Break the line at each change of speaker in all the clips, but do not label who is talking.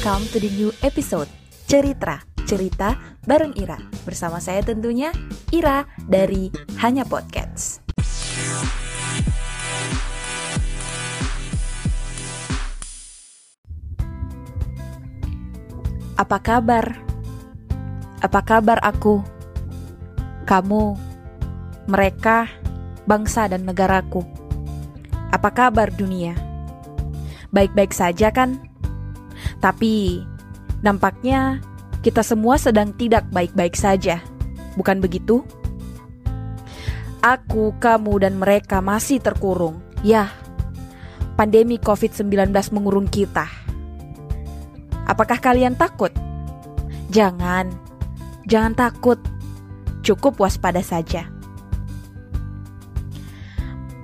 welcome to the new episode Cerita Cerita bareng Ira Bersama saya tentunya Ira dari Hanya Podcast Apa kabar? Apa kabar aku? Kamu, mereka, bangsa dan negaraku Apa kabar dunia? Baik-baik saja kan? Tapi nampaknya kita semua sedang tidak baik-baik saja. Bukan begitu? Aku, kamu, dan mereka masih terkurung. Ya, pandemi COVID-19 mengurung kita. Apakah kalian takut? Jangan, jangan takut. Cukup waspada saja.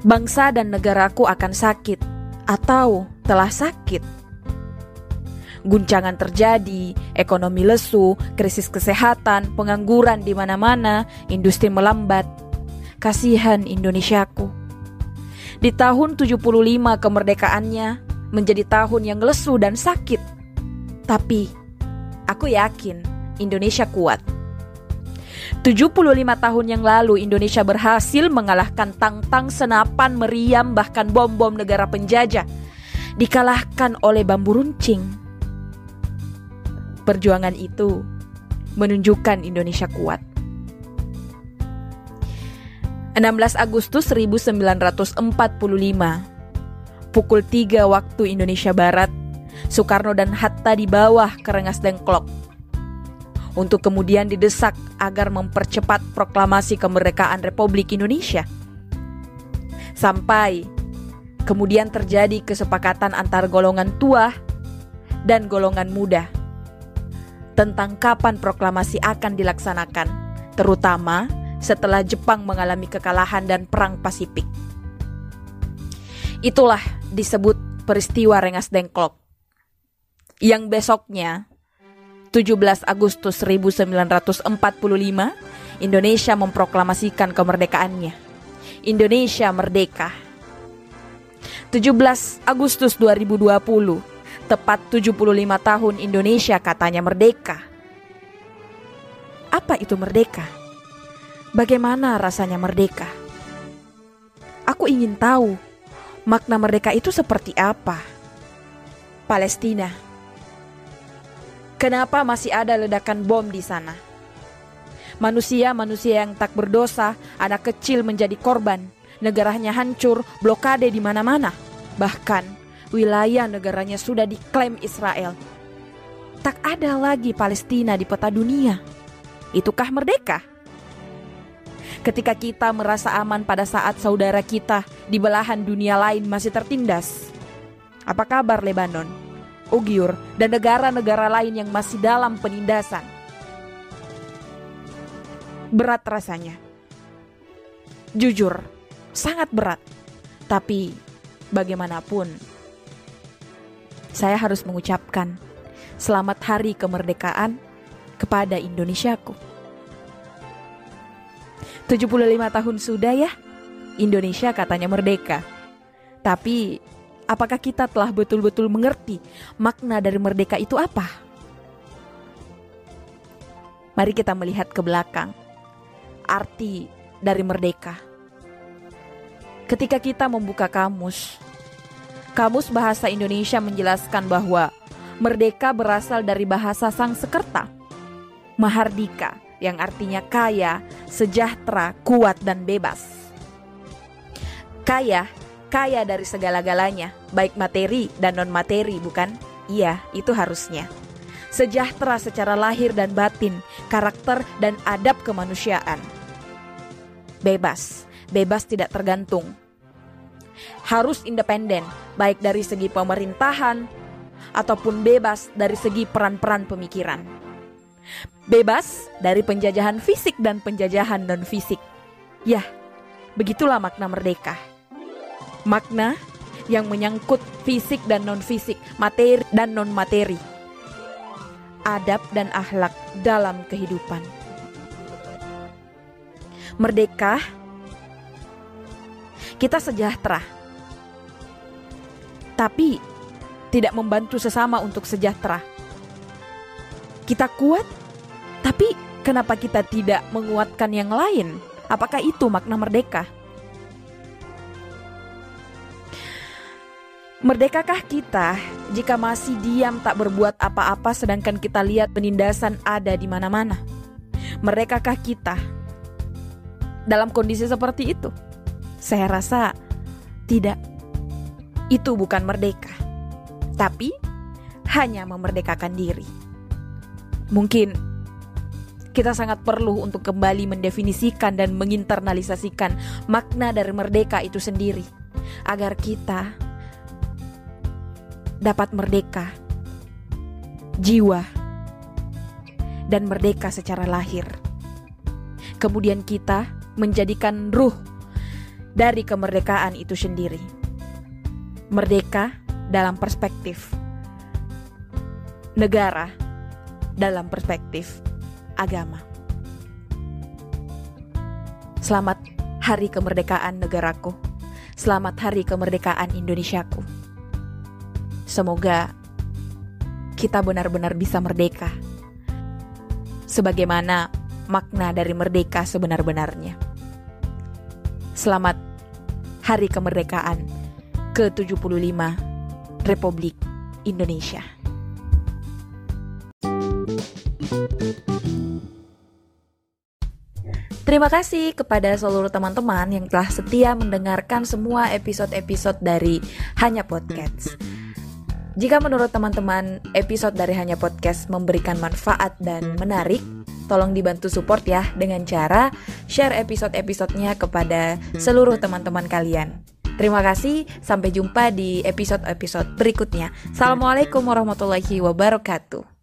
Bangsa dan negaraku akan sakit, atau telah sakit guncangan terjadi, ekonomi lesu, krisis kesehatan, pengangguran di mana-mana, industri melambat. Kasihan Indonesiaku. Di tahun 75 kemerdekaannya menjadi tahun yang lesu dan sakit. Tapi aku yakin Indonesia kuat. 75 tahun yang lalu Indonesia berhasil mengalahkan tang-tang senapan meriam bahkan bom-bom negara penjajah dikalahkan oleh bambu runcing Perjuangan itu menunjukkan Indonesia kuat. 16 Agustus 1945 Pukul 3 waktu Indonesia Barat Soekarno dan Hatta di bawah ke Rengas Dengklok untuk kemudian didesak agar mempercepat proklamasi kemerdekaan Republik Indonesia. Sampai kemudian terjadi kesepakatan antar golongan tua dan golongan muda tentang kapan proklamasi akan dilaksanakan, terutama setelah Jepang mengalami kekalahan dan Perang Pasifik. Itulah disebut peristiwa Rengas Dengklok. Yang besoknya, 17 Agustus 1945, Indonesia memproklamasikan kemerdekaannya. Indonesia merdeka. 17 Agustus 2020, Tepat 75 tahun Indonesia katanya merdeka. Apa itu merdeka? Bagaimana rasanya merdeka? Aku ingin tahu makna merdeka itu seperti apa. Palestina. Kenapa masih ada ledakan bom di sana? Manusia-manusia yang tak berdosa, anak kecil menjadi korban, negaranya hancur, blokade di mana-mana. Bahkan wilayah negaranya sudah diklaim Israel. Tak ada lagi Palestina di peta dunia. Itukah merdeka? Ketika kita merasa aman pada saat saudara kita di belahan dunia lain masih tertindas. Apa kabar Lebanon, Ugyur, dan negara-negara lain yang masih dalam penindasan? Berat rasanya. Jujur, sangat berat. Tapi bagaimanapun, saya harus mengucapkan selamat hari kemerdekaan kepada Indonesiaku. 75 tahun sudah ya, Indonesia katanya merdeka. Tapi, apakah kita telah betul-betul mengerti makna dari merdeka itu apa? Mari kita melihat ke belakang. Arti dari merdeka. Ketika kita membuka kamus, Kamus Bahasa Indonesia menjelaskan bahwa merdeka berasal dari bahasa Sangsekerta. Mahardika yang artinya kaya, sejahtera, kuat dan bebas. Kaya, kaya dari segala-galanya, baik materi dan non-materi, bukan? Iya, itu harusnya. Sejahtera secara lahir dan batin, karakter dan adab kemanusiaan. Bebas, bebas tidak tergantung harus independen, baik dari segi pemerintahan ataupun bebas dari segi peran-peran pemikiran. Bebas dari penjajahan fisik dan penjajahan non-fisik. Ya, begitulah makna merdeka. Makna yang menyangkut fisik dan non-fisik, materi dan non-materi. Adab dan akhlak dalam kehidupan. Merdeka kita sejahtera. Tapi tidak membantu sesama untuk sejahtera. Kita kuat, tapi kenapa kita tidak menguatkan yang lain? Apakah itu makna merdeka? Merdekakah kita jika masih diam tak berbuat apa-apa sedangkan kita lihat penindasan ada di mana-mana? Merdekakah kita dalam kondisi seperti itu? Saya rasa tidak. Itu bukan merdeka. Tapi hanya memerdekakan diri. Mungkin kita sangat perlu untuk kembali mendefinisikan dan menginternalisasikan makna dari merdeka itu sendiri agar kita dapat merdeka, jiwa, dan merdeka secara lahir. Kemudian kita menjadikan ruh dari kemerdekaan itu sendiri. Merdeka dalam perspektif negara, dalam perspektif agama. Selamat Hari Kemerdekaan Negaraku. Selamat Hari Kemerdekaan Indonesiaku. Semoga kita benar-benar bisa merdeka. Sebagaimana makna dari merdeka sebenar-benarnya. Selamat Hari Kemerdekaan ke-75 Republik Indonesia. Terima kasih kepada seluruh teman-teman yang telah setia mendengarkan semua episode-episode dari Hanya Podcast. Jika menurut teman-teman episode dari Hanya Podcast memberikan manfaat dan menarik, tolong dibantu support ya dengan cara share episode-episodenya kepada seluruh teman-teman kalian. Terima kasih, sampai jumpa di episode-episode berikutnya. Assalamualaikum warahmatullahi wabarakatuh.